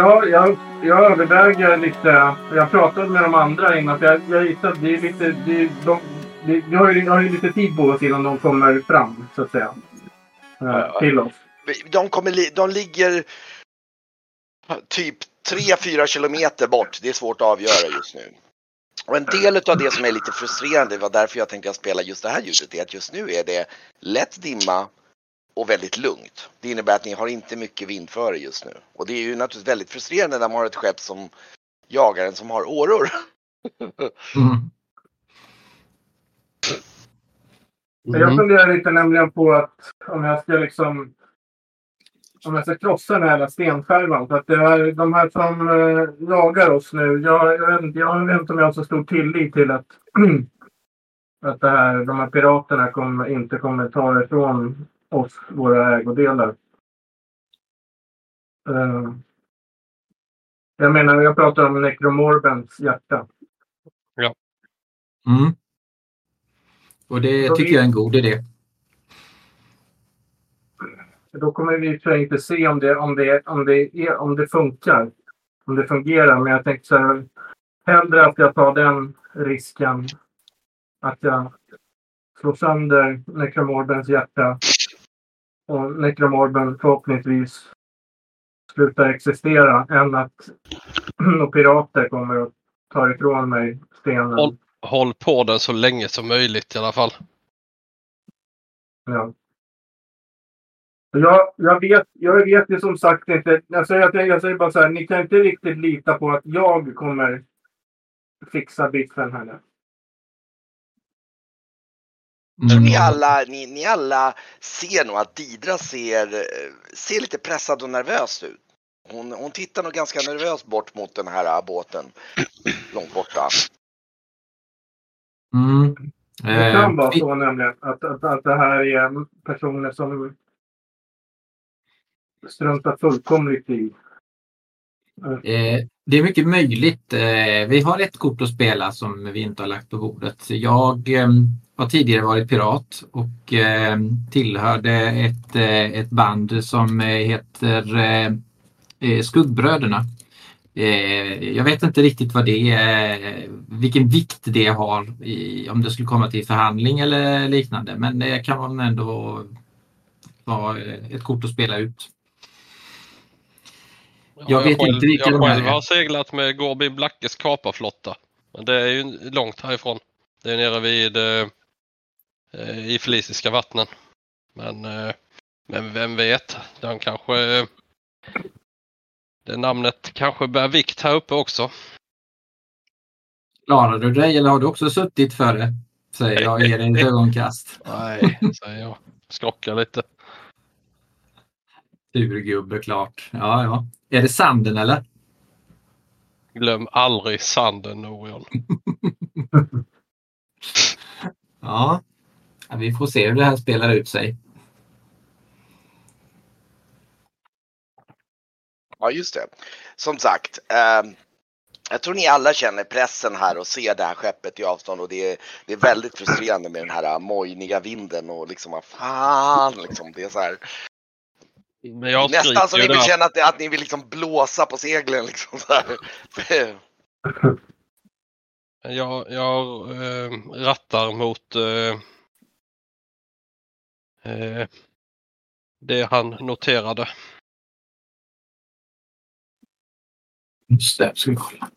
jag, jag, jag överväger lite. Jag pratade med de andra innan. För jag, jag gissar att det är lite... Det, de, det, vi har ju, har ju lite tid på oss innan de kommer fram, så att säga. Eh, till oss. De, kommer, de ligger typ 3-4 kilometer bort. Det är svårt att avgöra just nu. Och en del av det som är lite frustrerande, var därför jag tänkte spela just det här ljudet, är att just nu är det lätt dimma och väldigt lugnt. Det innebär att ni har inte mycket vindföre just nu. Och det är ju naturligtvis väldigt frustrerande när man har ett skepp som jagar en som har åror. Mm. Mm. Jag funderar lite nämligen på att om jag ska liksom... Om jag ska krossa den här jävla stenskärvan. För att det är de här som eh, jagar oss nu. Jag, jag, vet inte, jag vet inte om jag har så stor tillit till att, att det här, de här piraterna kom, inte kommer ta ifrån oss våra ägodelar. Eh, jag menar, jag pratar om Necromorbens hjärta. Mm. Och det Så tycker vi- jag är en god idé. Då kommer vi för sig inte se om det, om det, om det, är, om det funkar. Om det fungerar. Men jag tänkte så här. Hellre att jag tar den risken. Att jag slår sönder Necromorbens hjärta. Och Necromorben förhoppningsvis slutar existera. Än att pirater kommer att ta ifrån mig stenen. Håll, håll på den så länge som möjligt i alla fall. Ja. Jag, jag, vet, jag vet ju som sagt inte. Jag säger, jag, jag säger bara så här. Ni kan inte riktigt lita på att jag kommer fixa biffen här nu. Mm. Ni alla, ni, ni alla ser nog att Didra ser, ser lite pressad och nervös ut. Hon, hon tittar nog ganska nervöst bort mot den här äh, båten. Långt borta. Mm. Det kan Eh, vara så nämligen. Att, att, att det här är personer som struntar fullkomligt i. Eh, det är mycket möjligt. Eh, vi har ett kort att spela som vi inte har lagt på bordet. Jag ehm, har tidigare varit pirat och ehm, tillhörde ett, eh, ett band som eh, heter Skuggbröderna. Jag vet inte riktigt vad det är, vilken vikt det har i, om det skulle komma till förhandling eller liknande. Men det kan man ändå vara ett kort att spela ut. Jag vet själv, inte vilka Jag de själv är. har seglat med Gorby Blackes kaparflotta. Men det är ju långt härifrån. Det är nere vid eh, i Feliciska vattnen. Men, eh, men vem vet, den kanske det namnet kanske bär vikt här uppe också. Klarar du dig eller har du också suttit för det? Säger jag och ger dig ett ögonkast. Nej, säger jag. Skrockar lite. Surgubbe klart. Ja, ja. Är det sanden eller? Glöm aldrig sanden Orion. Ja. ja. Vi får se hur det här spelar ut sig. Ja, just det. Som sagt, ehm, jag tror ni alla känner pressen här och ser det här skeppet i avstånd och det är, det är väldigt frustrerande med den här mojniga vinden och liksom vad fan liksom. Det är så här, nästan så ni vill känna att, att ni vill liksom blåsa på seglen liksom så här. Jag, jag eh, rattar mot eh, eh, det han noterade. Just det, ska vi kolla.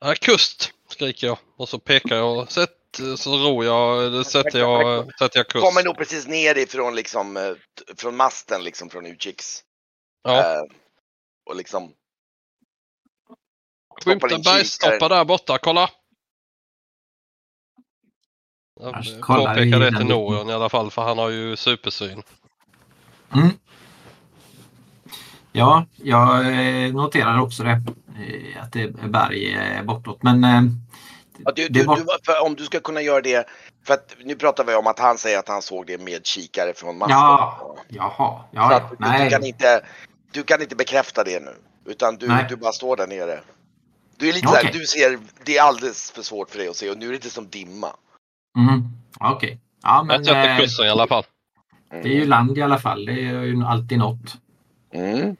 Ja, kust skriker jag och så pekar jag. Sätt, så ror jag, eller sätter jag, sätter jag kurs. Kommer nog precis ner ifrån liksom, eh, från masten liksom från utkiks. Ja, Eh, och liksom. skymta bergstoppar där borta, kolla! Jag påpekar det till. Norion i alla fall för han har ju supersyn. Mm. Ja, jag eh, noterar också det. eh, Att det är berg eh, bortåt. Men eh, Ja, du, du, var- du, för om du ska kunna göra det, för att nu pratar vi om att han säger att han såg det med kikare från masten. Ja, jaha. Ja, att du, du, Nej. kan inte, du kan inte bekräfta det nu. Utan du, Nej. du bara står där nere. Du är lite Ja, såhär, okej. du ser, det är alldeles för svårt för dig att se och nu är det lite som dimma. Mm. Okej. Ja, men Jag sätter eh, kursen i alla fall. Mm. det är ju land i alla fall. Det är ju alltid något. Mm.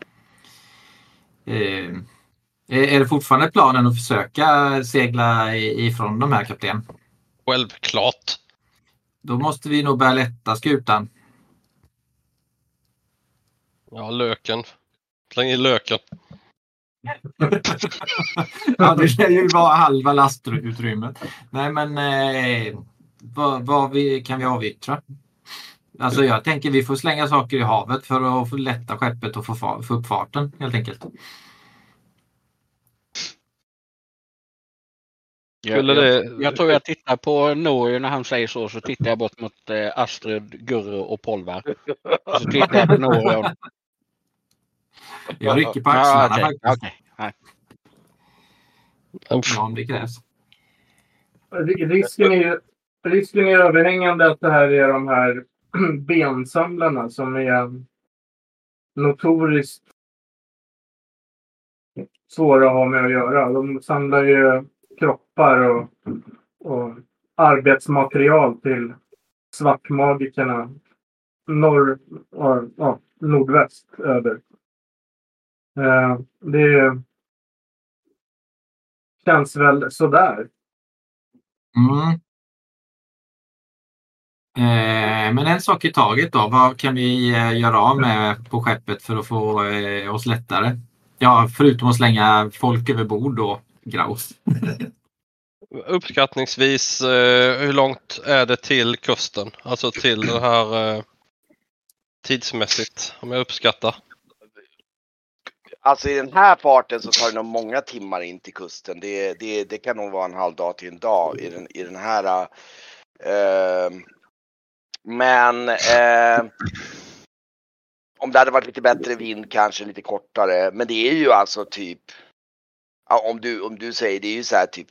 Eh, är det fortfarande planen att försöka segla ifrån de här kapten? Självklart. Då måste vi nog börja lätta skutan. Ja, löken. Släng i löken. ja, det lär ju vara halva lastutrymmet. Nej, men eh, vad, vad vi, kan vi avyttra? Alltså jag tänker vi får slänga saker i havet för att få lätta skeppet och få, få upp farten helt enkelt. Jag, jag, jag, tror jag tittar på Norge när han säger så, så tittar jag bort mot eh, Astrid, Gurre och Polvar. Och så tittar jag på Norge. Jag rycker på axlarna ja, okay, okay. Ja, om det krävs. Risken är risken är överhängande att det här är de här bensamlarna som är notoriskt svåra att ha med att göra. De samlar ju kroppar och, och arbetsmaterial till svartmagikerna norr och ja, nordväst över. Eh, det känns väl sådär. Mm. Eh, men en sak i taget då. Vad kan vi eh, göra av med på skeppet för att få eh, oss lättare? Ja, förutom att slänga folk över bord då, Graus. Uppskattningsvis hur långt är det till kusten? Alltså till det här tidsmässigt om jag uppskattar. Alltså i den här farten så tar det nog många timmar in till kusten. Det, det, det kan nog vara en halv dag till en dag i den, i den här uh, men eh, om det hade varit lite bättre vind kanske lite kortare. Men det är ju alltså typ om du, om du säger det är ju så här typ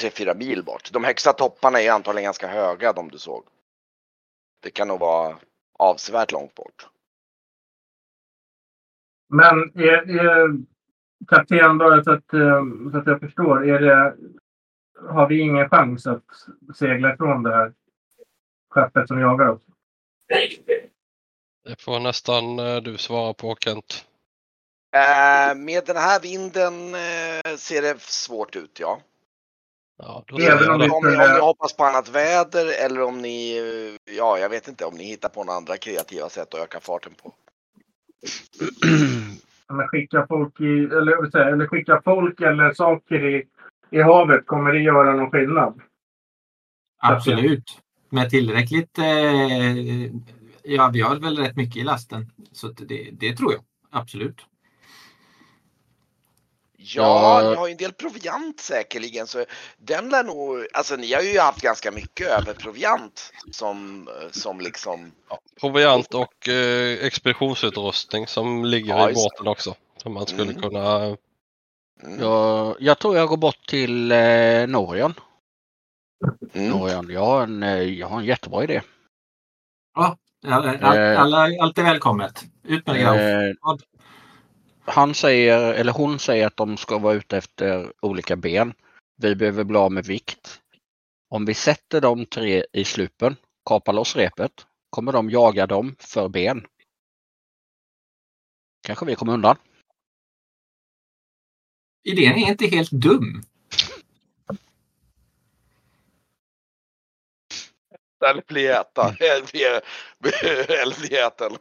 3-4 mil bort. De högsta topparna är antagligen ganska höga de du såg. Det kan nog vara avsevärt långt bort. Men är, är, kapten, bara så att, eh, så att jag förstår, är det, har vi ingen chans att segla ifrån det här? skeppet som jagar oss? Det får nästan eh, du svara på Kent. Äh, med den här vinden äh, ser det svårt ut ja. ja Även om, ni, om, ni, om ni hoppas på annat väder eller om ni, ja jag vet inte om ni hittar på några andra kreativa sätt att öka farten på. Men skicka folk i, eller, eller skicka folk eller saker i, i havet, kommer det göra någon skillnad? Absolut med tillräckligt... Eh, ja, vi har väl rätt mycket i lasten. Så det, det tror jag absolut. Ja, ni har ju en del proviant säkerligen. Så den lär nog, alltså ni har ju haft ganska mycket över proviant som, som liksom. Ja, proviant och eh, expeditionsutrustning som ligger ja, i båten också. Som man skulle mm. kunna. Mm. Jag, jag tror jag går bort till eh, Norion. Mm. Norian, jag har, en, eh, jag har en jättebra idé. Ja, alla, eh, alla, allt är välkommet. Ut med det. Eh, han säger, eller hon säger att de ska vara ute efter olika ben. Vi behöver bli av med vikt. Om vi sätter de tre i slupen, kapar loss repet, kommer de jaga dem för ben. Kanske vi kommer undan. Idén är inte helt dum. Eller bli äta. Eller bli äten.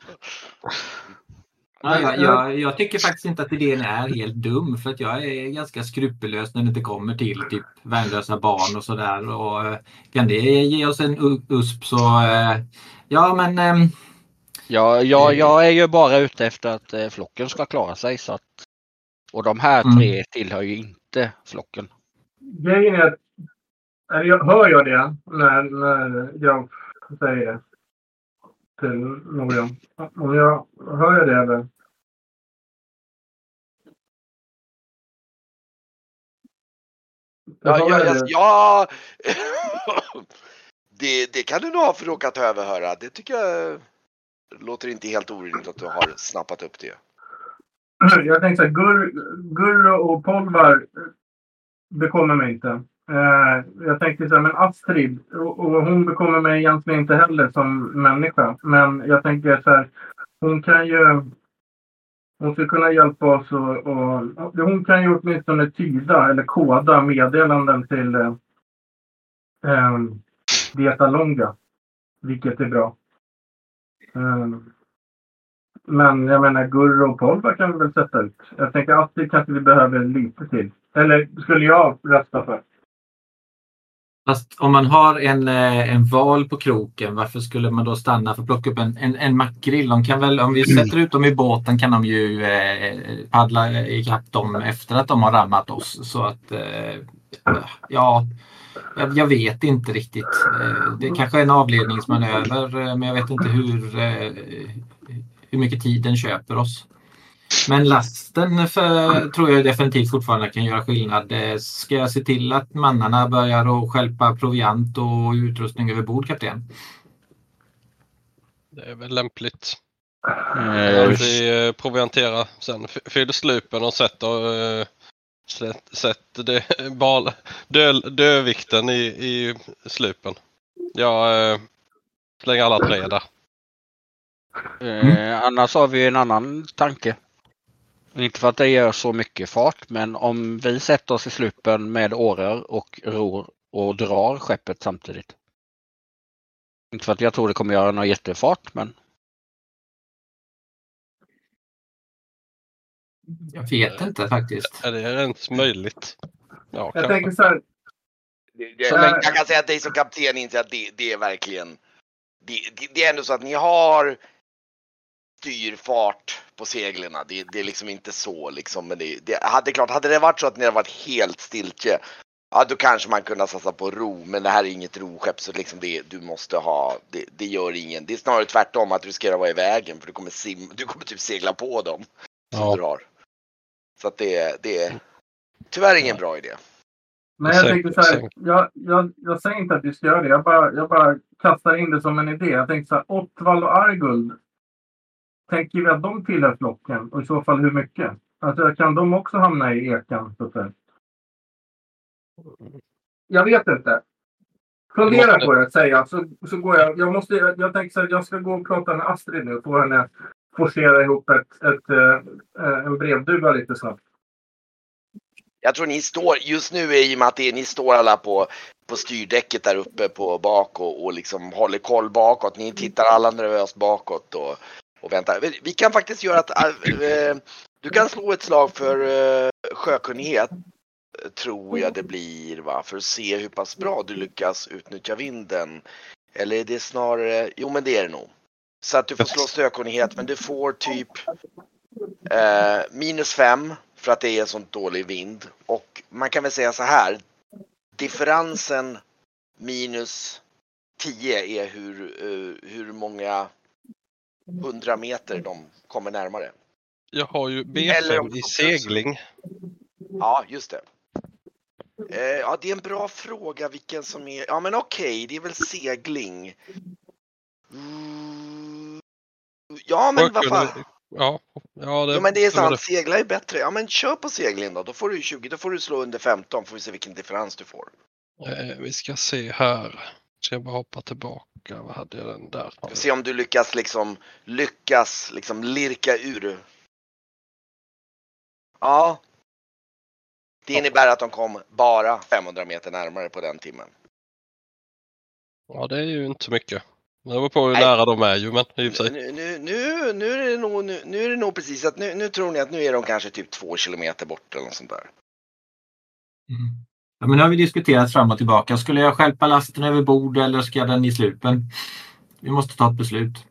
Ja, jag, jag, jag, tycker faktiskt inte att idén är helt dum för att jag är ganska skrupellös när det inte kommer till typ värnlösa barn och sådär. Och eh, kan det ge oss en USP så eh, ja men. Ehm, ja, jag, eh, jag är ju bara ute efter att flocken ska klara sig så att. Och de här tre mm. tillhör ju inte flocken. Grejen är att eller hör jag det när, när jag säger det till någon? Om jag hör jag det eller? Ja, ja, ja, ja. det, det kan du nog ha för råkat överhöra. Det tycker jag låter inte helt orimligt att du har snappat upp det. Jag tänkte så här, Gur, Gurro och Polvar bekommer mig inte. Eh, jag tänkte så här, men Astrid, och, och hon bekommer mig egentligen inte heller som människa. Men jag tänker så här, hon kan ju... hon skulle kunna hjälpa oss och, och hon kan ju åtminstone tyda eller koda meddelanden till eh, eh, Dieta Longa. Vilket är bra. Eh, men jag menar Gurro och Polva kan vi väl sätta ut. Jag tänker Astrid kanske vi behöver lite till. Eller skulle jag rösta för. Fast om man har en, eh, en val på kroken, varför skulle man då stanna för att plocka upp en, en, en makrill? De kan väl, om vi sätter ut dem i båten kan de ju eh, paddla ikapp dem efter att de har rammat oss. Så att eh, ja, jag, vet inte riktigt. Eh, det kanske är en avledningsmanöver eh, men jag vet inte hur, hur mycket tiden köper oss. Men lasten för, tror jag definitivt fortfarande kan göra skillnad. Eh, ska jag se till att mannarna börjar att skälpa proviant och utrustning över bord, kapten? Det är väl lämpligt. Mm. Vi eh, provianterar sen, fyller slupen och sätter, sätter det, bal, dö, dövikten i, i slupen. Jag slänger alla tre där. Mm. annars har vi en annan tanke. Inte för att det gör så mycket fart men om vi sätter oss i slupen med åror och ror och drar skeppet samtidigt. Inte för att jag tror det kommer göra någon jättefart men. Jag vet inte faktiskt. Är det ens möjligt? Ja, jag kanske. tänker så här. Det, det, jag kan säga att dig som kapten inser att det, det är verkligen. Det, det, det, är ändå så att ni har styrfart på seglen. Det, det, är liksom inte så liksom. Men det, det, hade, klart, hade det varit så att ni hade varit helt stiltje. Ja, då kanske man kunde satsa på ro, men det här är inget roskepp så liksom det, du måste ha, det, det gör ingen. Det är snarare tvärtom att du riskerar att vara i vägen för du kommer, sim, du kommer typ segla på dem. Som ja. drar. Så att det, det är tyvärr ingen bra idé. Men jag tänkte så här, jag, jag, jag säger inte att vi ska göra det. Jag bara, jag bara kastar in det som en idé. Jag tänkte så här, Ottvald och Arguld Tänker vi att de tillhör flocken och i så fall hur mycket? Alltså kan de också hamna i ekan? Så Jag vet inte. Fundera på det, säger jag. Så, så går jag. Jag, måste, jag, jag tänker så här, jag ska gå och prata med Astrid nu. Få henne forcera ihop ett, ett, ett, äh, en brevduva lite snabbt. Jag tror ni står, just nu i och med att det, ni står alla på, på styrdäcket där uppe på bak och, och liksom håller koll bakåt. Ni tittar alla nervöst bakåt och och vänta. Vi kan faktiskt göra att äh, du kan slå ett slag för äh, sjökunnighet. Tror jag det blir va, för att se hur pass bra du lyckas utnyttja vinden. Eller är det snarare, jo men det är det nog. Så att du får slå sjökunnighet men du får typ äh, minus fem för att det är sånt dålig vind. Och man kan väl säga så här. Differensen minus 10 är hur, hur många 100 meter de kommer närmare. Jag har ju B5 i segling. Ja, just det. Eh, ja, det är en bra fråga vilken som är. Ja, men okej, okay, det är väl segling. Mm. Ja, men vad fan. Ja, ja, det, ja, men det är sant. Segla är bättre. Ja, men kör på segling då. Då får du 20. Då får du slå under 15. Får vi se vilken differens du får. Eh, vi ska se här. Ska jag bara hoppa tillbaka? Vad hade jag den där? Ska se om du lyckas liksom lyckas liksom lirka ur. Ja. Det innebär att de kom bara 500 meter närmare på den timmen. Ja, det är ju inte mycket. Det beror på hur Nej. nära de är ju, men i och för sig. Nu, nu, nu, nu, är det nog, nu, nu är det nog precis att nu, nu tror ni att nu är de kanske typ två kilometer bort eller något sånt där. Mm. Ja, men nu har vi diskuterat fram och tillbaka. Skulle jag skälpa lasten över bord eller ska den i slupen? Vi måste ta ett beslut.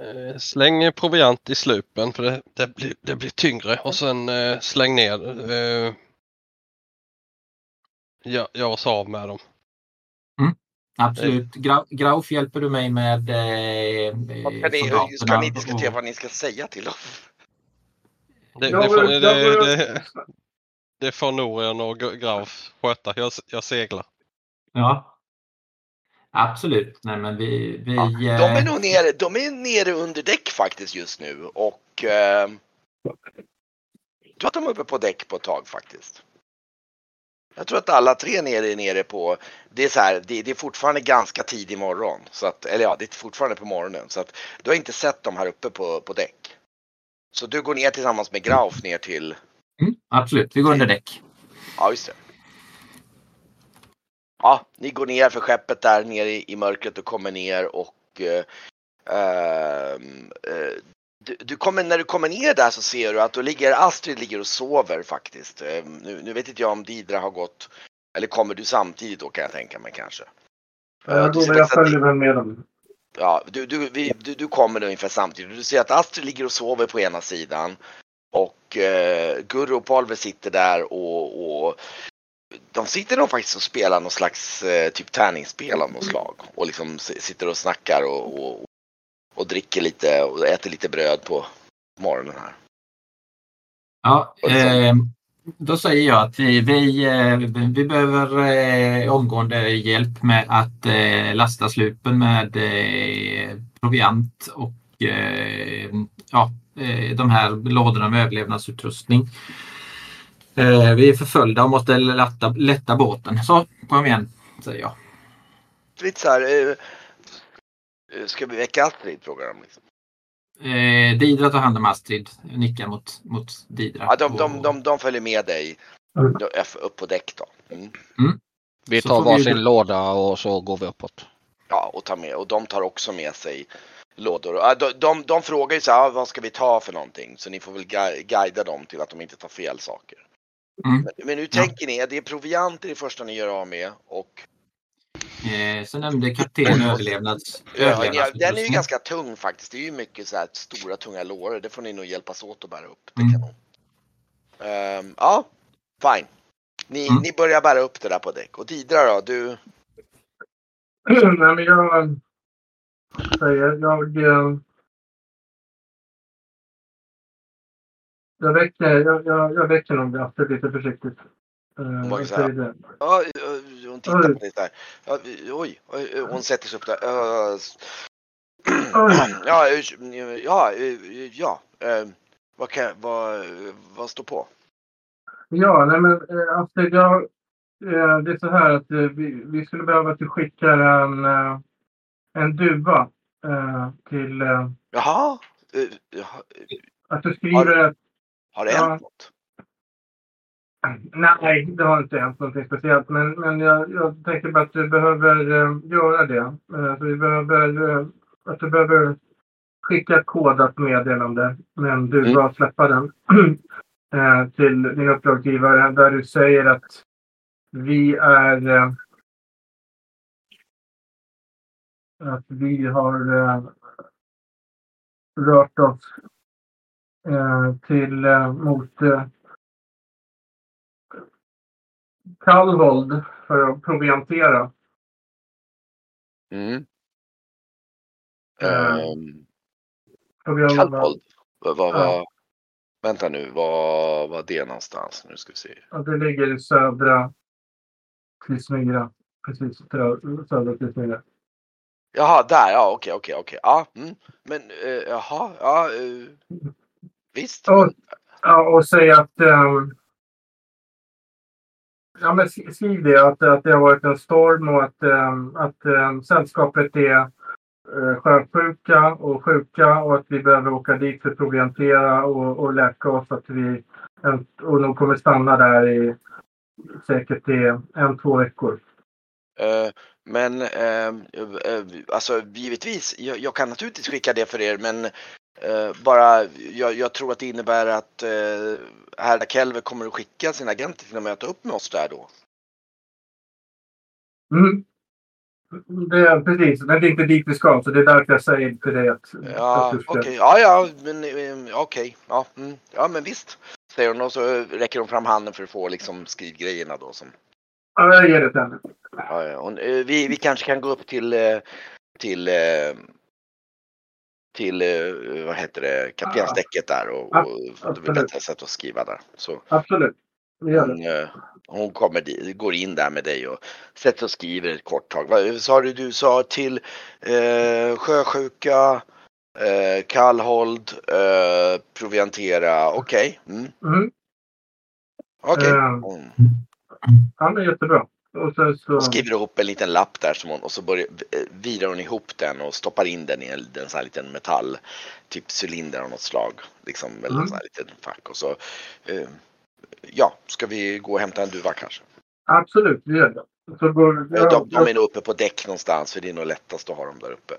Eh, släng proviant i slupen för det, det, blir, det blir tyngre och sen eh, släng ner. Eh, ja, gör oss av med dem. Mm, absolut. Gra Grauf, hjälper du mig med eh, ska, ni, ska ni diskutera vad ni ska säga till dem? Det, det, får, det, det, får Norian och Grauf sköta. Jag, jag seglar. Ja. Absolut. Nej, men vi, vi, ja, de, är eh, nog nere, de är nere under däck faktiskt just nu och eh, jag tror att de är uppe på däck på ett tag faktiskt. Jag tror att alla tre nere är nere på, det är så här, det, det, är fortfarande ganska tidig morgon. Så att, eller ja, det är fortfarande på morgonen. Så att du har inte sett dem här uppe på, på däck. Så du går ner tillsammans med Grauf ner till, Mm, absolut, vi går under däck. ja just det. Ja, ni går ner för skeppet där nere i, i mörkret och kommer ner och eh, ehm, eh, du, du kommer, när du kommer ner där så ser du att då ligger Astrid ligger och sover faktiskt. Eh, nu, nu vet inte jag om Didra har gått, eller kommer du samtidigt då kan jag tänka mig kanske. Jag, du går, jag följer väl med dem. Ja, du, du, vi, du, du kommer ungefär samtidigt. Du ser att Astrid ligger och sover på ena sidan. Och eh, Gurro och Palve sitter där och, och de sitter nog faktiskt och spelar någon slags eh, typ tärningsspel av något slag. Och liksom sitter och snackar och, och, och dricker lite och äter lite bröd på morgonen här. Ja, eh, då säger jag att vi, vi, eh, vi behöver eh, omgående hjälp med att eh, lasta slupen med eh, proviant och eh, ja, de här lådorna med överlevnadsutrustning. Eh, vi är förföljda och måste lätta, lätta båten. Så, kom igen, säger jag. Lite så här, eh, eh, ska vi väcka Astrid? frågar de. Liksom. Eh, Didra tar hand om Astrid, nickar mot, mot Didra. Ja, de, de, de, de följer med dig Mm. upp på däck då. Mm. Vi Så tar får vi- varsin låda och så går vi uppåt. Ja, och, tar med, och de tar också med sig lådor. Ja, De, de, de frågar ju så här, "Ah, vad ska vi ta för någonting? Så ni får väl gui- guida dem till att de inte tar fel saker. Mm. Men, men hur Ja. tänker ni? Det är proviant i det första ni gör av med och Eh, så nämnde kapten överlevnads, ja, ni- den är ju ganska tung faktiskt. Det är ju mycket så här stora tunga låror. Det får ni nog hjälpas åt att bära upp. Det Mm. kan nog. Ehm, ja, fine. Ni, Mm. ni börjar bära upp det där på däck. Och Didra då? Du, Nej, men jag säger, jag... eh, Jag väcker, jag, jag, jag väcker nog Astrid lite försiktigt. Eh, jag säger det. ja, eh, hon tittar på dig där. Oj, oj, eh, hon sätter sig upp där. Eh. Ja, eh, ja, eh, ja. eh, Vad, kan, vad, vad står på? Ja, nej men eh, Astrid, jag, eh, det är så här att eh, vi, vi skulle behöva att du skickar en, eh, en duva eh, till... Eh, Jaha, eh, jaha, att du skriver ett... har det Ja. hänt något? Nej, det har inte hänt någonting speciellt. Men, men jag, jag tänker bara att du behöver eh, göra det. Eh, så vi behöver, eh, att du behöver skicka ett kodat meddelande med en duva och släppa den till din uppdragsgivare där du säger att vi är att vi har eh, rört oss eh, till eh, mot eh, Kallvold för att proviantera. Mm. Eh, Ehm, Kallvold? Vad, vad, Ja. vänta nu, var var det någonstans? Nu ska vi se. att det ligger i södra Krismyra. Precis södra Krismyra. Jaha, där, ja okej, okej, okej. Ja, mm. Men uh, jaha, ja, Uh, visst. Och, ja, och säg att Um, Ja, men skriv det att, att det har varit en storm och att, um, att um, sällskapet är uh, sjösjuka och sjuka och att vi behöver åka dit för att proviantera och, och läka oss. Att vi, och de kommer stanna där i säkert i en, två veckor. Eh, men eh, eh, alltså givetvis, jag, jag kan naturligtvis skicka det för er men eh, bara jag, jag tror att det innebär att herr Kelve kommer att skicka sina agenter till att möta upp med oss där då. Mm. Det är precis, det är inte dit vi ska. Så det är därför jag säger till dig att... Ja, okej, ska- ja, ja, men eh, okej, ja, mm, ja, men visst. Säger hon och så räcker hon fram handen för att få liksom skrivgrejerna då som Ja, jag ger det till. Ja, ja. Hon, eh, vi, vi kanske kan gå upp till, eh, till, eh, till vad heter det, kaptensdäcket där och, och absolut. bättre sätt att skriva där. Så Absolut. Vi det. hon, hon kommer dit, går in där med dig och sätter och skriver ett kort tag. Vad sa du? Du sa till eh, sjösjuka, eh, kallhold, eh, proviantera. Okej. Mm. Mm. Okej. Eh. Mm. Ja, men jättebra. Och sen så... Hon skriver ihop en liten lapp där som hon, och så börjar, eh, virar hon ihop den och stoppar in den i en, en sån här liten metall, typ cylinder av något slag. Liksom, eller Mm. en sån här liten fack. Och så, eh, ja, ska vi gå och hämta en duva kanske? Absolut, vi gör det. Så går, Ja, de, de är nog uppe på däck någonstans för det är nog lättast att ha dem där uppe.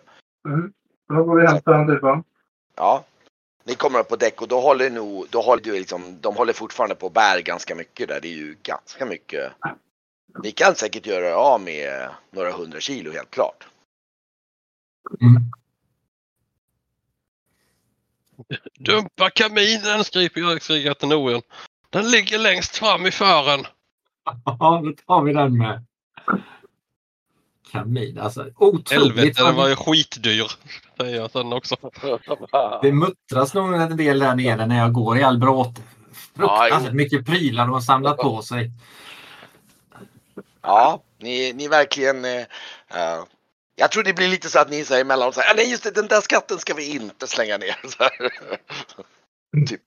mm. Då går vi och hämtar en duva. Ja. Ni kommer upp på däck och då håller nog, då håller du liksom, de håller fortfarande på och bär ganska mycket där. Det är ju ganska mycket. Ni kan säkert göra av med några hundra kilo helt klart. Mm. Dumpa kaminen skriker jag till Norén. Den ligger längst fram i fören. Ja, då tar vi den med. Kamin, alltså otroligt. Helvete, den var ju skitdyr. Säger jag sen också. Det muttras nog en del där nere när jag går i all bråte. Fruktansvärt mycket prylar de har samlat på sig. Ja, ni, ni verkligen. Eh, eh, jag tror det blir lite så att ni säger emellanåt så här, "Ah, nej just det, den där skatten ska vi inte slänga ner. Så här. typ.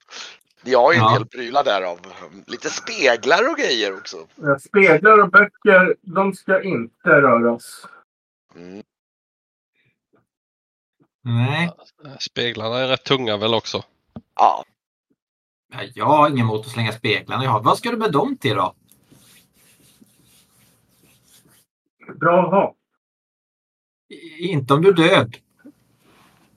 Ni har ju en Ja. del prylar där av um, lite speglar och grejer också. Speglar och böcker, de ska inte röras. Mm. Nej, Speglarna är rätt tunga väl också. Ja, ja, jag har ingen emot att slänga speglarna. Jag har. Vad ska du med dem till då? Bra att ha. I- Inte om du är död.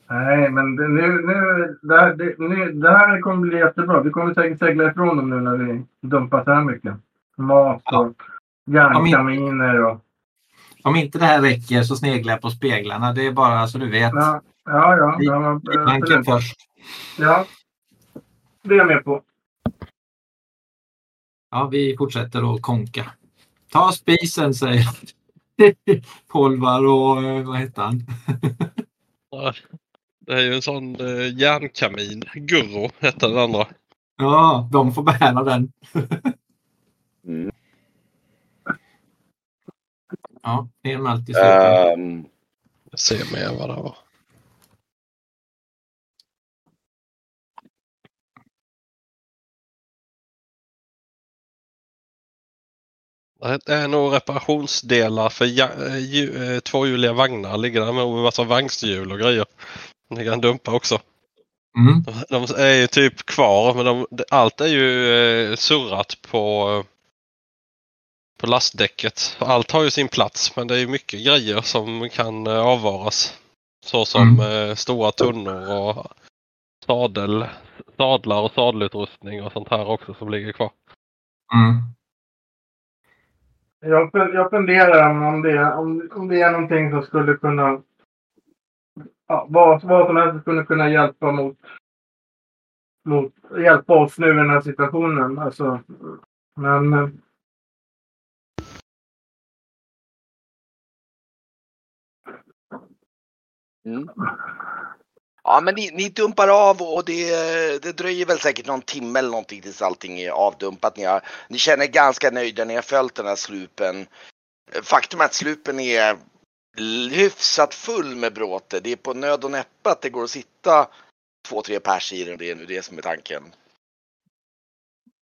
Nej, men det, nu, nu, det, här, det, nu, det här kommer bli jättebra. Vi kommer säkert segla ifrån dem nu när vi dumpar så här mycket. Mat och järnkaminer och... Om inte det här räcker så sneglar jag på speglarna. Det är bara så du vet. Ja, ja. ja, ja, Tanken absolut. först. ja. Det är jag med på. Ja, vi fortsätter att konka. Ta spisen säger Polvar och eh, vad heter han? Det är ju en sån eh, järnkamin. Gurro hette den andra. Ja, de får bära den. Mm. Ja, det är de alltid så. Ehm, Jag ser mer vad det var. Det är nog reparationsdelar för eh, eh, tvåhjuliga vagnar. Ligger där med en massa vagnshjul och grejer. Ni kan dumpa också. Mm. De, de är ju typ kvar men de, allt är ju eh, surrat på, eh, på lastdäcket. Allt har ju sin plats men det är ju mycket grejer som kan eh, avvaras. Så som eh, stora tunnor och sadel, sadlar och sadelutrustning och sånt här också som ligger kvar. Mm. Jag, jag funderar om, om, det, om, om det är någonting som skulle kunna... Ja, vad, vad som helst skulle kunna hjälpa mot, mot... Hjälpa oss nu i den här situationen. Alltså, men... Mm. Ja men ni, ni dumpar av och det, det dröjer väl säkert någon timme eller någonting tills allting är avdumpat. Ni, har, ni känner er ganska nöjda, ni har följt den här slupen. Faktum är att slupen är hyfsat full med bråte. Det är på nöd och näppe att det går att sitta två, tre pers i den. Det är nu det som är tanken.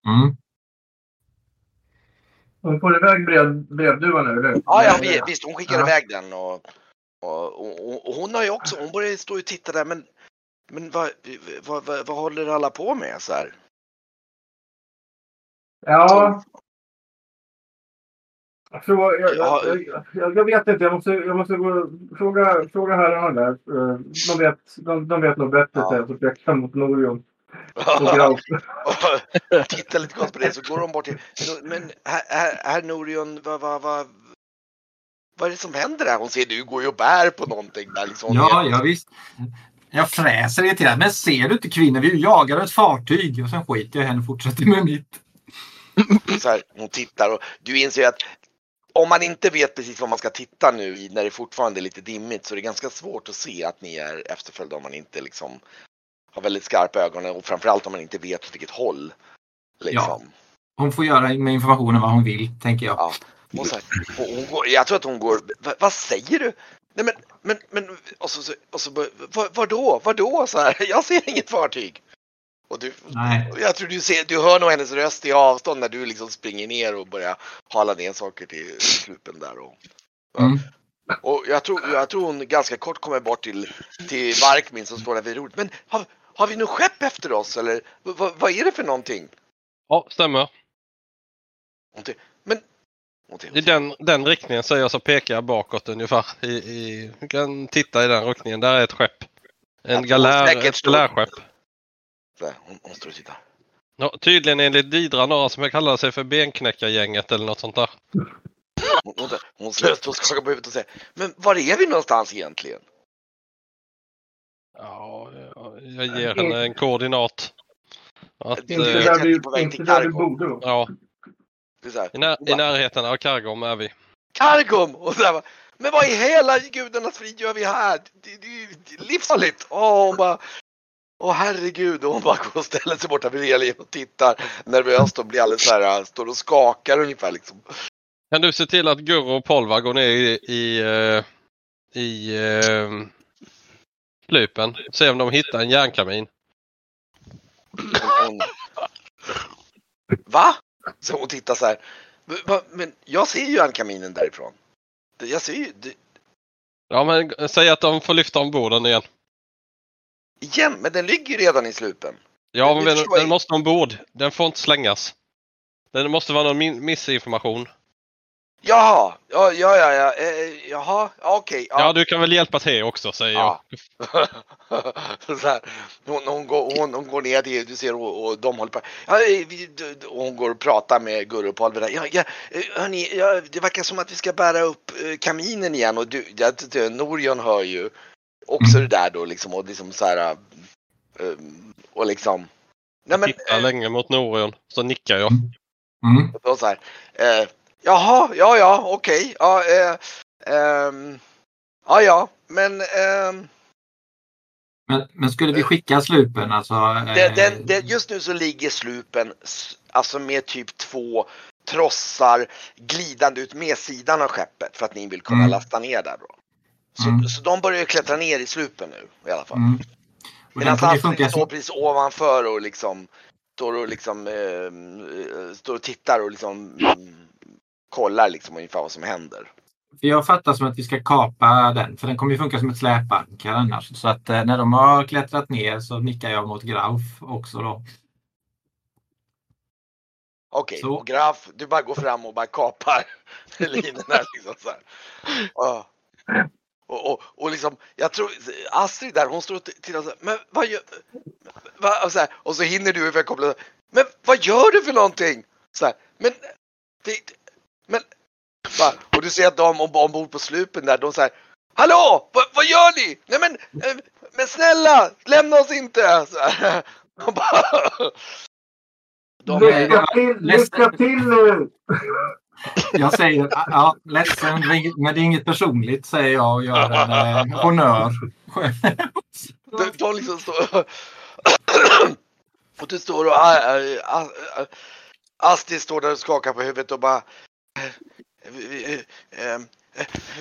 Mm. Hon får iväg brev, brevduvan nu, eller? Ja, ja vi- visst hon skickar Ja. iväg den och, och, och, och hon har ju också, hon börjar stå och titta där men, men vad, vad, vad, vad håller alla på med så här? Ja. Jag, tror, jag, Ja. jag, jag, vet inte. Jag måste, jag måste gå och fråga, fråga herrarna där. Eh, De vet, de, de vet nog bättre. Ja. Så jag mot Norion. Tittar lite konstigt på det så går de bort till, men herr, herr, Norion, vad, vad, vad, vad är det som händer här? Hon ser du går ju och bär på någonting där liksom. Ja, ja visst. Jag fräser irriterat. Men ser du inte kvinnor? Vi jagar ett fartyg. Och sen skiter jag i henne och fortsätter med mitt. Så här, hon tittar och du inser att om man inte vet precis vad man ska titta nu när det fortfarande är lite dimmigt så är det ganska svårt att se att ni är efterföljda om man inte liksom har väldigt skarpa ögon och framförallt om man inte vet åt vilket håll. Liksom. Hon får göra med informationen vad hon vill, tänker jag. Ja. Och så här, och hon går, jag tror att hon går, "Va- vad säger du? Nej men, men, men, och så, och så, vad, vadå, vadå så här, jag ser inget fartyg. Och du, Nej. jag tror du, ser, du hör nog hennes röst i avstånd när du liksom springer ner och börjar hala ner saker till slupen där. Och, Mm. och jag, tror, jag tror hon ganska kort kommer bort till, till Varkmin som står där vid rodret. Men har, har vi något skepp efter oss eller v- vad- vad är det för någonting? Ja, stämmer. Men... I den, den riktningen säger jag så pekar jag bakåt ungefär. I, i, du kan titta i den riktningen. Där är ett skepp. En galär, ett galärskepp. Här, hon, hon står och tittar. Ja, tydligen enligt Didra några som kallar sig för benknäckargänget eller något sånt där. Hon, hon, hon slöt och skakar på huvudet och säger Men var är vi någonstans egentligen? Ja, jag- jag ger henne en koordinat. Att, Inte eh, där du, inte på väg inte till där Kargo. borde då. ja, Det är så här, i, när, i närheten av Kargom är vi. Kargom! Och så här, bara, men vad i hela gudarnas frid gör vi här? Det, det, det är livsfarligt! Hon bara, åh herregud! Och hon bara går och ställer sig borta vid relingen och tittar nervöst och blir alldeles så här, står och skakar ungefär liksom. Kan du se till att Gurro och Polva går ner i, i, eh, i eh, slupen? Se om de hittar en järnkamin. Va? Så hon tittar så här. "Va- va- Men jag ser ju ankaminen därifrån. Jag ser ju, Ja men säg att de får lyfta ombord den igen. Igen, men den ligger ju redan i slupen. Ja men den, den måste ombord. Den får inte slängas. Det måste vara någon missinformation. Jaha, ja, ja, ja, ja, eh, jaha, ja, okej. Ja. du kan väl hjälpa till också säger Ja. jag. så här, hon, hon, går, hon, hon går ner till, du ser och, och de håller på. Ja, eh, vi, hon går och pratar med Gurra och där. Ja, ja, eh, hörni, ja, det verkar som att vi ska bära upp eh, kaminen igen och du, ja, Norion hör ju också det där då liksom och liksom så här. eh, och liksom. Nej men. Tittar eh, länge mot Norion. Så nickar jag. Mm. Och då så här, eh, jaha, ja, ja, okej, ja, eh, ehm, ja, ja, men ehm, Men, men skulle vi skicka slupen alltså? eh, den, det, just nu så ligger slupen alltså med typ två trossar glidande ut med sidan av skeppet för att ni vill kunna Mm. lasta ner där då. Så, Mm. så de börjar ju klättra ner i slupen nu i alla fall. Mm. Medan Astrid funka står precis ovanför och liksom står och liksom eh, står och tittar och liksom mm, kollar liksom ungefär vad som händer. för jag fattar som att vi ska kapa den, för den kommer ju funka som ett släpankare annars. Så att eh, när de har klättrat ner så nickar jag mot Grauf också då. Okej, Så. och Graf, du bara går fram och bara kapar linorna liksom så här. Ja. Och, och, och liksom, jag tror Astrid där, hon står och tittar så här, men vad gör, va, och, så här, och så hinner du för att koppla, men vad gör du för någonting? Så här, men, det, men, va, och du ser att de om- ombord på slupen där, de säger Hallå, vad, vad gör ni? Nej men, eh, men snälla, lämna oss inte! Så här. Och bara, de Lycka till, lycka till nu! Jag säger ja, ledsen, men det är inget personligt säger jag och gör en eh, honnör. Du tar liksom så. och du står och... Ah, ah, ah, Astrid står där och skakar på huvudet och bara... Eh, eh, eh,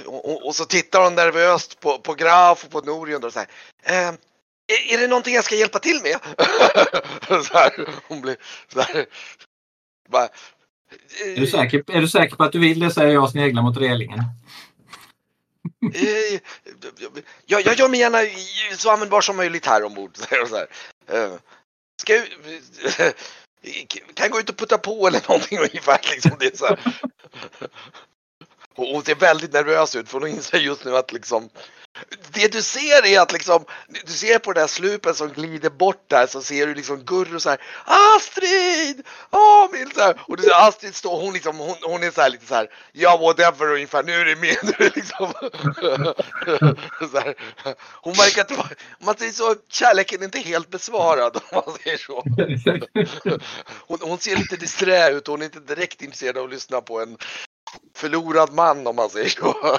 och, och- så tittar hon nervöst på, på Graf och på Norion och så här. är, är det någonting jag ska hjälpa till med? så här, hon blir så här. Bara, är du, säker, är du säker på att du vill det säger jag sneglar mot relingen. Eh, jag, jag gör mig gärna så användbar som möjligt här ombord. Så här. Eh, ska jag, kan jag gå ut och putta på eller någonting ungefär. Liksom. Det så här. Och hon ser väldigt nervös ut för hon inser just nu att liksom det du ser är att liksom, du ser på den där slupen som glider bort där så ser du liksom Gurro så här Astrid! Åh, min, så här. Och du ser Astrid står, hon liksom, hon, hon är så här lite så här ja whatever ungefär, nu är det med, nu liksom så här. Hon verkar inte vara, man säger så, kärleken är inte helt besvarad om man säger så. Hon, hon ser lite disträ ut och hon är inte direkt intresserad av att lyssna på en förlorad man om man säger så.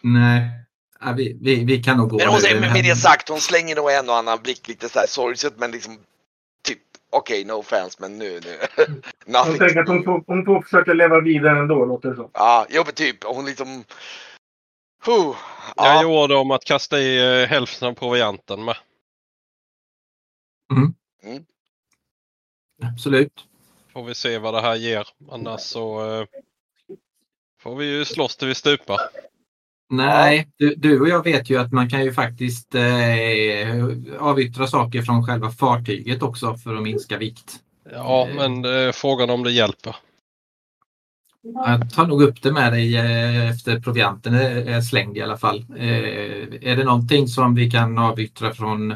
Nej, ja, vi, vi, vi kan nog gå Men hon nu. säger, med, med det sagt, hon slänger nog en och annan blick lite så här sorgset men liksom typ okej, no offense men nu, nu. Hon tänker att hon får, hon får försöka leva vidare ändå, låter det som. Ja, jo men typ, hon liksom. Huh. Jag Ja, gjorde om att kasta i eh, hälften av provianten med. Mm. Absolut. Får vi se vad det här ger. Annars så eh, får vi ju slåss till vi stupar. Nej, du, du och jag vet ju att man kan ju faktiskt eh, avyttra saker från själva fartyget också för att minska vikt. Ja, Eh. men det är frågan om det hjälper. Jag tar nog upp det med dig eh, efter provianten är är slängd i alla fall. Eh, Är det någonting som vi kan avyttra från,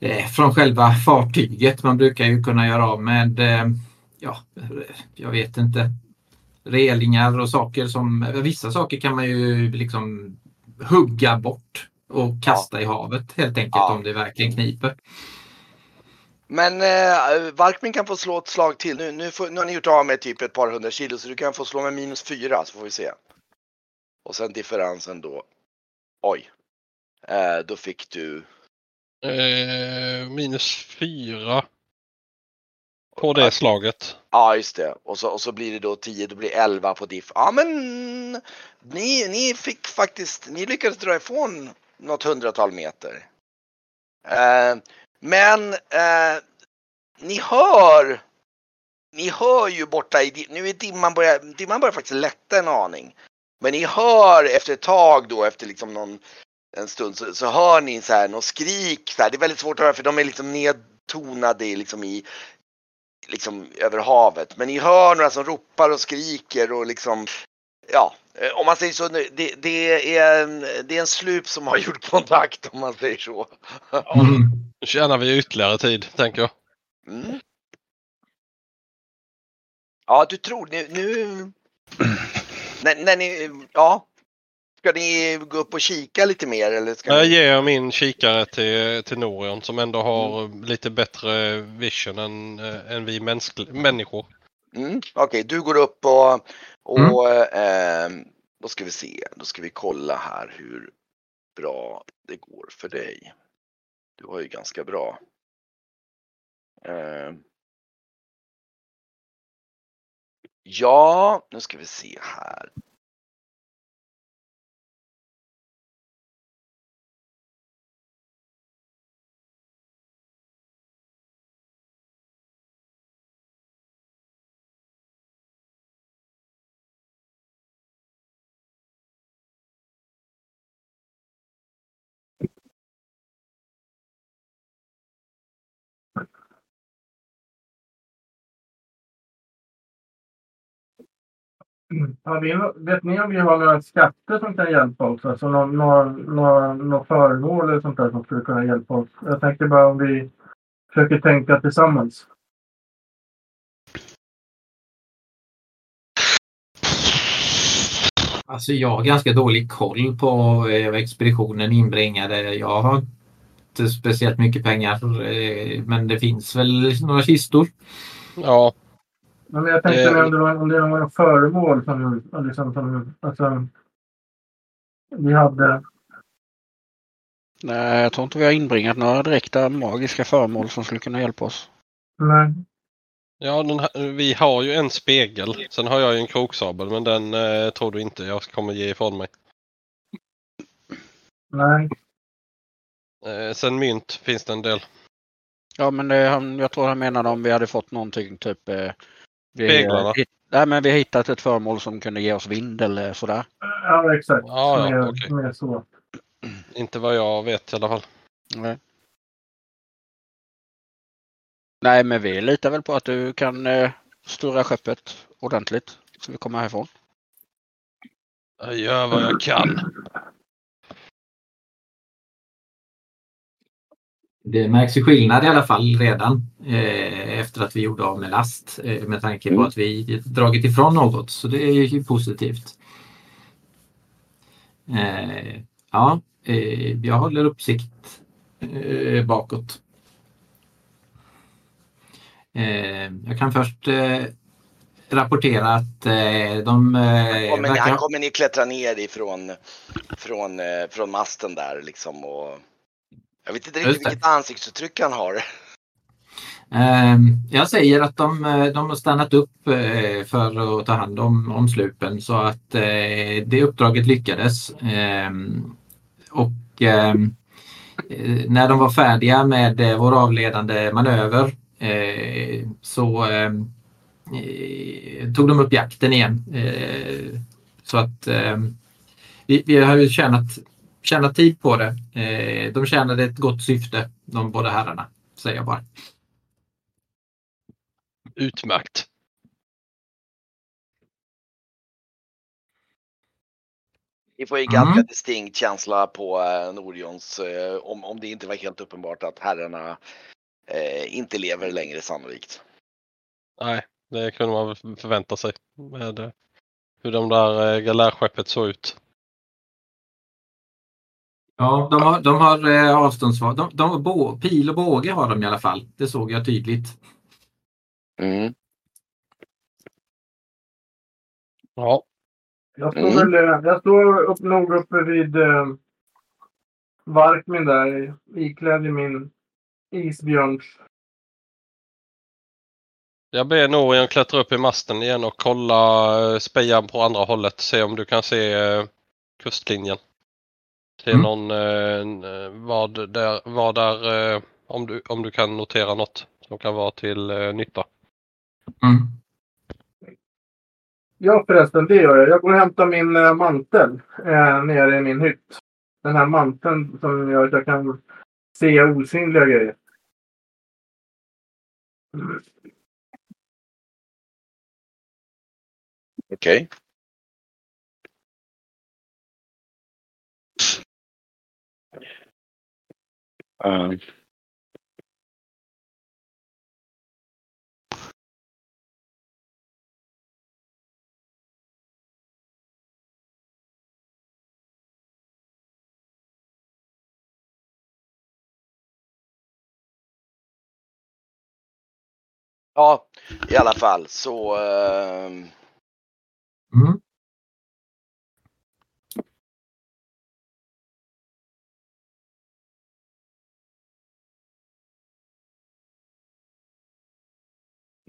eh, från själva fartyget? Man brukar ju kunna göra av med, eh, ja, jag vet inte, relingar och saker som, vissa saker kan man ju liksom hugga bort och kasta i havet helt enkelt Ja. om det verkligen kniper. Men eh, Varkmin kan få slå ett slag till. Nu, nu, får, nu har ni gjort av med typ ett par hundra kilo så du kan få slå med minus fyra så får vi se. Och sen differensen då. Oj. Eh, då fick du. Eh, minus fyra på det slaget. Ja just det. Och så, och så blir det då 10, då blir det 11 på diff. Ja men ni, ni fick faktiskt, ni lyckades dra ifrån något hundratal meter. Eh, men eh, ni hör, ni hör ju borta i, nu är dimman börjar, dimman börjar faktiskt lätta en aning. Men ni hör efter ett tag då, efter liksom någon, en stund så, så hör ni så här något skrik. Så här. Det är väldigt svårt att höra för de är liksom nedtonade liksom i, liksom över havet. Men ni hör några som ropar och skriker och liksom, ja, eh, om man säger så, det, det, är en, det är en slup som har gjort kontakt om man säger så. Mm. Nu tjänar vi ytterligare tid, tänker jag. Mm. Ja, du tror nu, nu... när, när ni, ja. Ska ni gå upp och kika lite mer eller ska Jag ni... ger min kikare till, till Norion som ändå har lite bättre vision än, eh, än vi människor. Mm, Okej, du går upp och, och eh, då ska vi se, då ska vi kolla här hur bra det går för dig. Du har ju ganska bra. Eh, ja, nu ska vi se här. Ja, vi, vet ni om vi har några skatter som kan hjälpa oss? Alltså några, några föremål eller sånt där som skulle kunna hjälpa oss? Jag tänkte bara om vi försöker tänka tillsammans. Alltså jag har ganska dålig koll på eh, vad expeditionen inbringade. Jag har inte speciellt mycket pengar eh, men det finns väl några kistor. Ja, Men jag tänkte Eh, om det, var, om det var några föremål som, liksom, som alltså, vi hade. Nej, jag tror inte vi har inbringat några direkta magiska föremål som skulle kunna hjälpa oss. Nej. ja den här, vi har ju en spegel. Sen har jag ju en kroksabel men den eh, tror du inte jag kommer ge ifrån mig. Nej. Eh, sen mynt finns det en del. Ja, men det, han, jag tror han menade om vi hade fått någonting typ... Eh, vi, Speglarna? hitt, nej, men vi har hittat ett föremål som kunde ge oss vind eller sådär. Ja, exakt. Ja, ja, mer, mer så. Inte vad jag vet i alla fall. Nej. Nej, men vi litar väl på att du kan eh, styra skeppet ordentligt så vi kommer härifrån. Jag gör vad jag kan. Det märks ju skillnad i alla fall redan eh, efter att vi gjorde av med last eh, med tanke på Mm. att vi dragit ifrån något. Så det är ju positivt. Eh, ja, eh, jag håller uppsikt eh, bakåt. Eh, jag kan först rapportera att de eh, Kommer han kommer ni klättra ner ifrån från, från masten där liksom och jag vet inte riktigt vilket ansiktsuttryck han har. Eh, Jag säger att de, eh, de har stannat upp eh, för att ta hand om, om slupen så att eh, det uppdraget lyckades. Eh, Och ehm, eh, när de var färdiga med vår avledande manöver så tog de upp jakten igen. Så att vi, vi har ju tjänat, tjänat tid på det. de tjänade ett gott syfte, de båda herrarna, säger jag bara. Utmärkt. Vi får ju mm. ganska distinkt känsla på eh, Norions, eh, om, om det inte var helt uppenbart att herrarna eh, inte lever längre sannolikt. Nej, det kunde man förvänta sig med eh, hur de där eh, galärskeppet såg ut. Ja, de har, de har eh, avståndsval. De, de, bo, pil och båge har de i alla fall. Det såg jag tydligt. Mm. Ja. Jag står, mm. väl, eh, jag står upp, nog uppe vid eh, Varkmin där, iklädd i min isbjörns. Jag ber Norian klättra upp i masten igen och kolla eh, spejan på andra hållet. Se om du kan se eh, kustlinjen. Se mm. någon, eh, vad där, vad där eh, om, du, om du kan notera något som kan vara till eh, nytta. Mm. Ja förresten, det gör jag. Jag går och hämtar min äh, mantel äh, nere i min hytt. Den här manteln som gör att jag kan se osynliga grejer. Okej. Okay. Um. Ja, i alla fall så. Uh... Mm.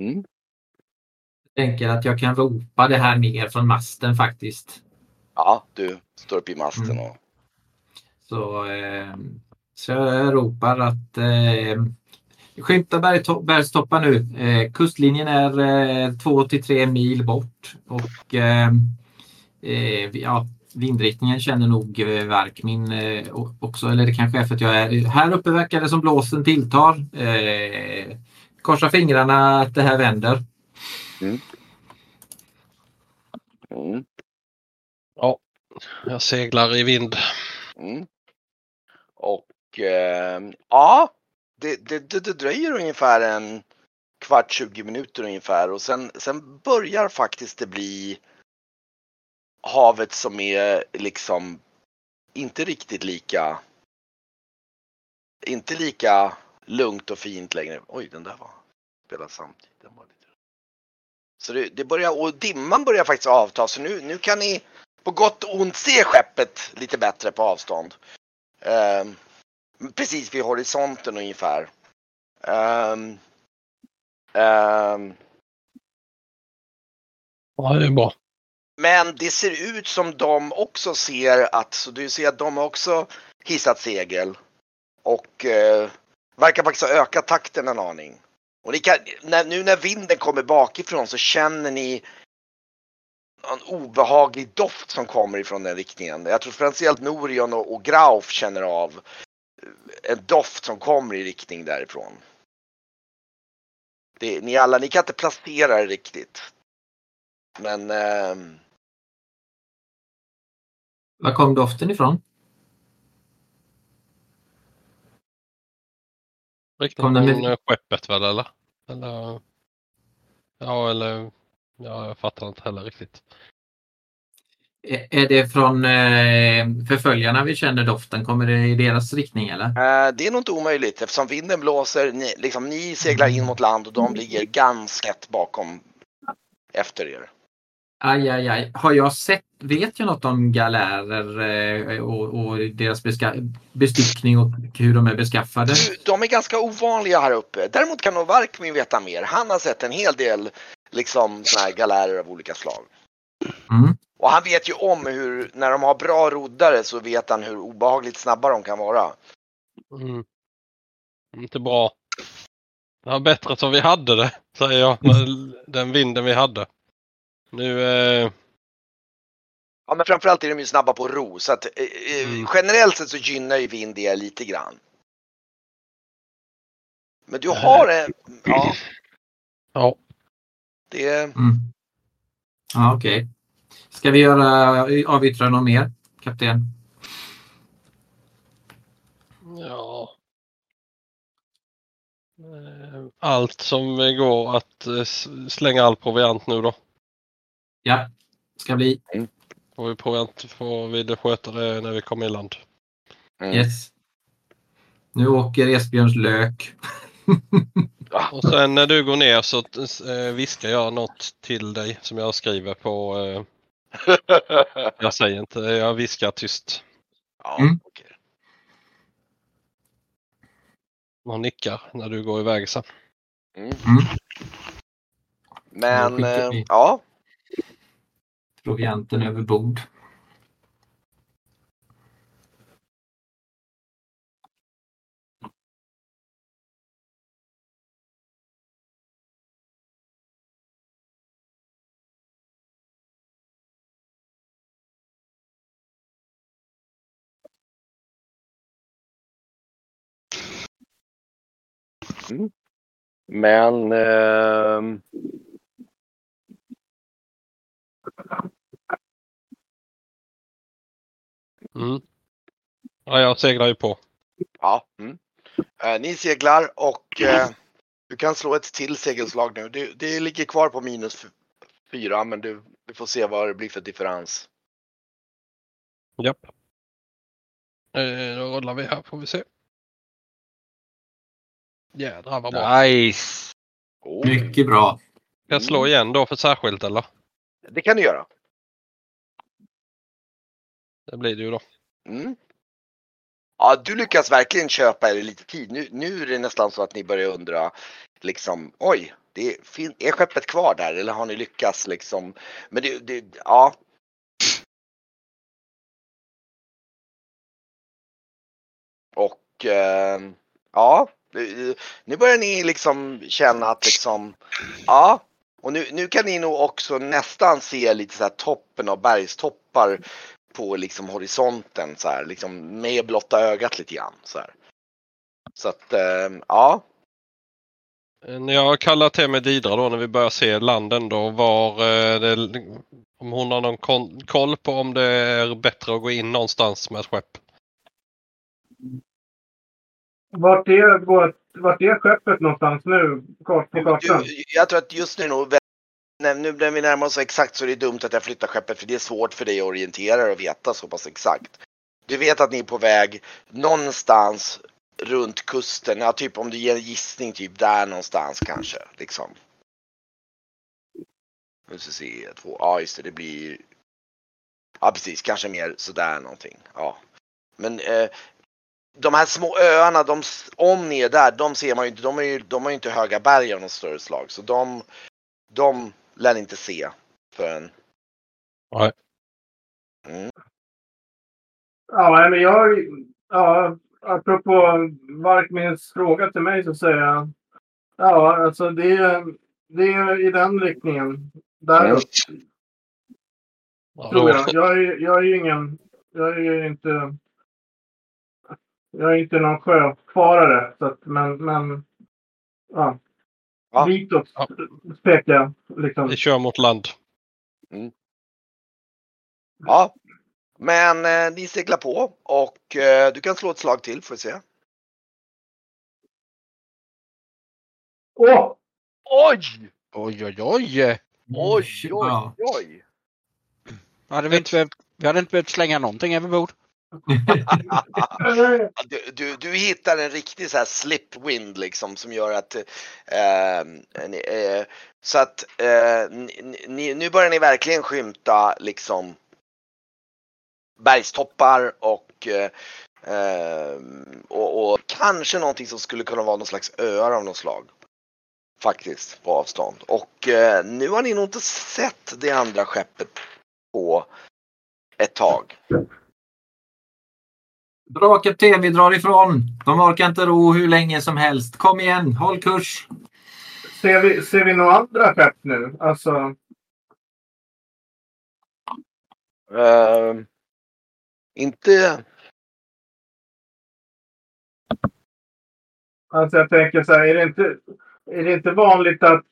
Mm. Jag tänker att jag kan ropa det här ner från masten faktiskt. Ja, du står upp i masten mm. och. Så, eh, så jag ropar att eh, Skymta bergstoppar nu. Eh, kustlinjen är eh, 2 till 3 mil bort och eh, eh, ja, vindriktningen känner nog eh, Varkmin eh, också. Eller det kanske är för att jag är här uppe verkar det som blåsten tilltar. Korsa fingrarna att det här vänder. Mm. Mm. Ja, jag seglar i vind. Mm. Och eh, ja, det, det, det, det dröjer ungefär en kvart, 20 minuter ungefär och sen, sen börjar faktiskt det bli havet som är liksom inte riktigt lika inte lika lugnt och fint längre. Oj, den där var spelad samtidigt. Den var lite... Så det, det börjar, och dimman börjar faktiskt avta så nu, nu kan ni på gott och ont se skeppet lite bättre på avstånd. Um, precis vid horisonten ungefär. Um, um, ja, det är bra. Men det ser ut som de också ser att, så du ser att de också hissat segel. Och eh, verkar faktiskt ha ökat takten en aning. Och ni kan, när, nu när vinden kommer bakifrån så känner ni en obehaglig doft som kommer ifrån den riktningen. Jag tror speciellt Norion och, och Grauf känner av en doft som kommer i riktning därifrån. Det, ni alla, ni kan inte placera det riktigt. Men... Eh... Var kom doften ifrån? Riktigt från med... skeppet väl eller? eller? Ja eller ja, jag fattar inte heller riktigt. Är det från eh, förföljarna vi känner doften? Kommer det i deras riktning eller? Eh, det är nog inte omöjligt eftersom vinden blåser. Ni, liksom, ni seglar in mot land och de ligger ganska tätt bakom efter er. Aj, aj, aj. Har jag sett, vet jag något om galärer eh, och, och, deras bestyckning och hur de är beskaffade? De är ganska ovanliga här uppe. Däremot kan nog Varkmin veta mer. Han har sett en hel del liksom, såna här galärer av olika slag. Mm. Och han vet ju om hur, när de har bra roddare så vet han hur obehagligt snabba de kan vara. Mm. Inte bra. Det var bättre som vi hade det, säger jag, med den vinden vi hade. Nu... Eh, Ja, men framförallt är de ju snabba på ro. Så att, eh, eh, Mm. generellt sett så gynnar ju vind det lite grann. Men du har en... Ja, ja. det... Mm. Ja, okej. Ska vi göra avyttra något mer, kapten? Ja. Eh, Allt som går att eh, slänga all proviant nu då. Ja, ska bli. Får vi proviant får vi sköta det när vi kommer i land. Mm. Yes. Nu åker Esbjörns lök. Och sen när du går ner så eh, viskar jag något till dig som jag skriver på. Eh, jag säger inte, jag viskar tyst. ja, Mm. okej. Och nickar när du går iväg sen. Mm. Mm. Men, eh, vi. ja. Provianten över bord. Mm. Men... eh, Mm. Ja, jag seglar ju på. ja. Mm. Eh, ni seglar och eh, du kan slå ett till segelslag nu. Det, det ligger kvar på minus fyra men du, vi får se vad det blir för differens. Japp. Eh, då rullar vi här får vi se. Jädrar vad bra. Nice! Oh. Mycket bra. Ska jag slå igen då för särskilt eller? Det kan du göra. Det blir det ju då. Mm. Ja, du lyckas verkligen köpa er lite tid. Nu, nu är det nästan så att ni börjar undra liksom, oj, det är, är skeppet kvar där eller har ni lyckats liksom? Men det, det ja. Och eh, ja, nu börjar ni liksom känna att liksom, ja. Och nu, nu kan ni nog också nästan se lite så här toppen av bergstoppar på liksom horisonten så här, liksom med blotta ögat lite grann så här. Så att, eh, ja. När jag kallar till mig Didra då när vi börjar se landen då var eh, det, om hon har någon kon- koll på om det är bättre att gå in någonstans med ett skepp. Vart är, vart är skeppet någonstans nu kart på kartan? Jag tror att just nu nog, nej, nu när vi närmar oss exakt så är det dumt att jag flyttar skeppet för det är svårt för dig att orientera och veta så pass exakt. Du vet att ni är på väg någonstans runt kusten, ja typ om du ger en gissning typ där någonstans kanske liksom. Nu ska vi se, två, ja just det, det blir Ja precis, kanske mer sådär någonting. Ja. Men eh, de här små öarna, de, om ni är där, de ser man ju inte. De, är ju, de har ju inte höga berg av något större slag. Så de, de lär ni inte se förrän... Nej. Mm. Ja, men jag... Ja, apropå Varkmins fråga till mig så säger jag... Ja, alltså det är, det är i den riktningen. Däråt, Ja, tror jag. Jag är, jag är ju ingen... Jag är ju inte... Jag är inte någon sjöfarare. Så att, men, men... Ja. Ja. Ditåt Ja. pekar jag. Liksom. vi kör mot land. Ja. Men eh, ni seglar på och eh, du kan slå ett slag till får vi se. Åh! Oj! Oj, oj, oj! Oj, oj, oj! Hade vi, inte vi hade inte behövt slänga någonting över bord. Du, du, du hittar en riktig så här slipwind liksom som gör att eh, ni, eh, så att eh, ni, nu börjar ni verkligen skymta liksom bergstoppar och, eh, och, och kanske någonting som skulle kunna vara någon slags öar av något slag. Faktiskt på avstånd. Och eh, nu har ni nog inte sett det andra skeppet på ett tag. Bra kapten, vi drar ifrån. De orkar inte ro hur länge som helst. Kom igen, håll kurs. Ser vi, ser vi några andra skepp nu? Alltså, Eh, inte... alltså jag tänker så här, är det inte, är det inte vanligt att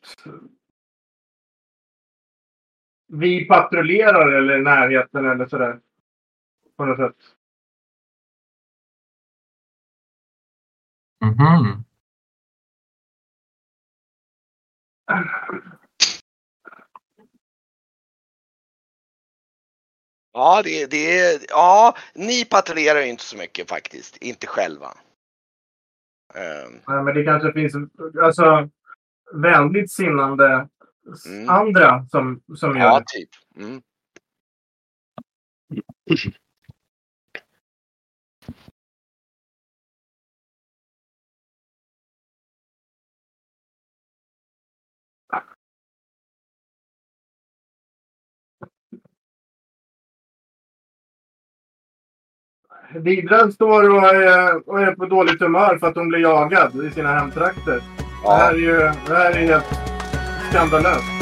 vi patrullerar eller i närheten eller sådär? På något sätt. Mhm. Ja, det, det är... Ja, ni patrullerar ju inte så mycket faktiskt. Inte själva. Nej, men det kanske finns alltså, vänligt sinnande Mm. andra som, som gör ja, det. typ. Mm. Vidran står och är, och är på dåligt humör för att hon blir jagad i sina hemtrakter. Det här Ja, är ju det här är helt skandalöst.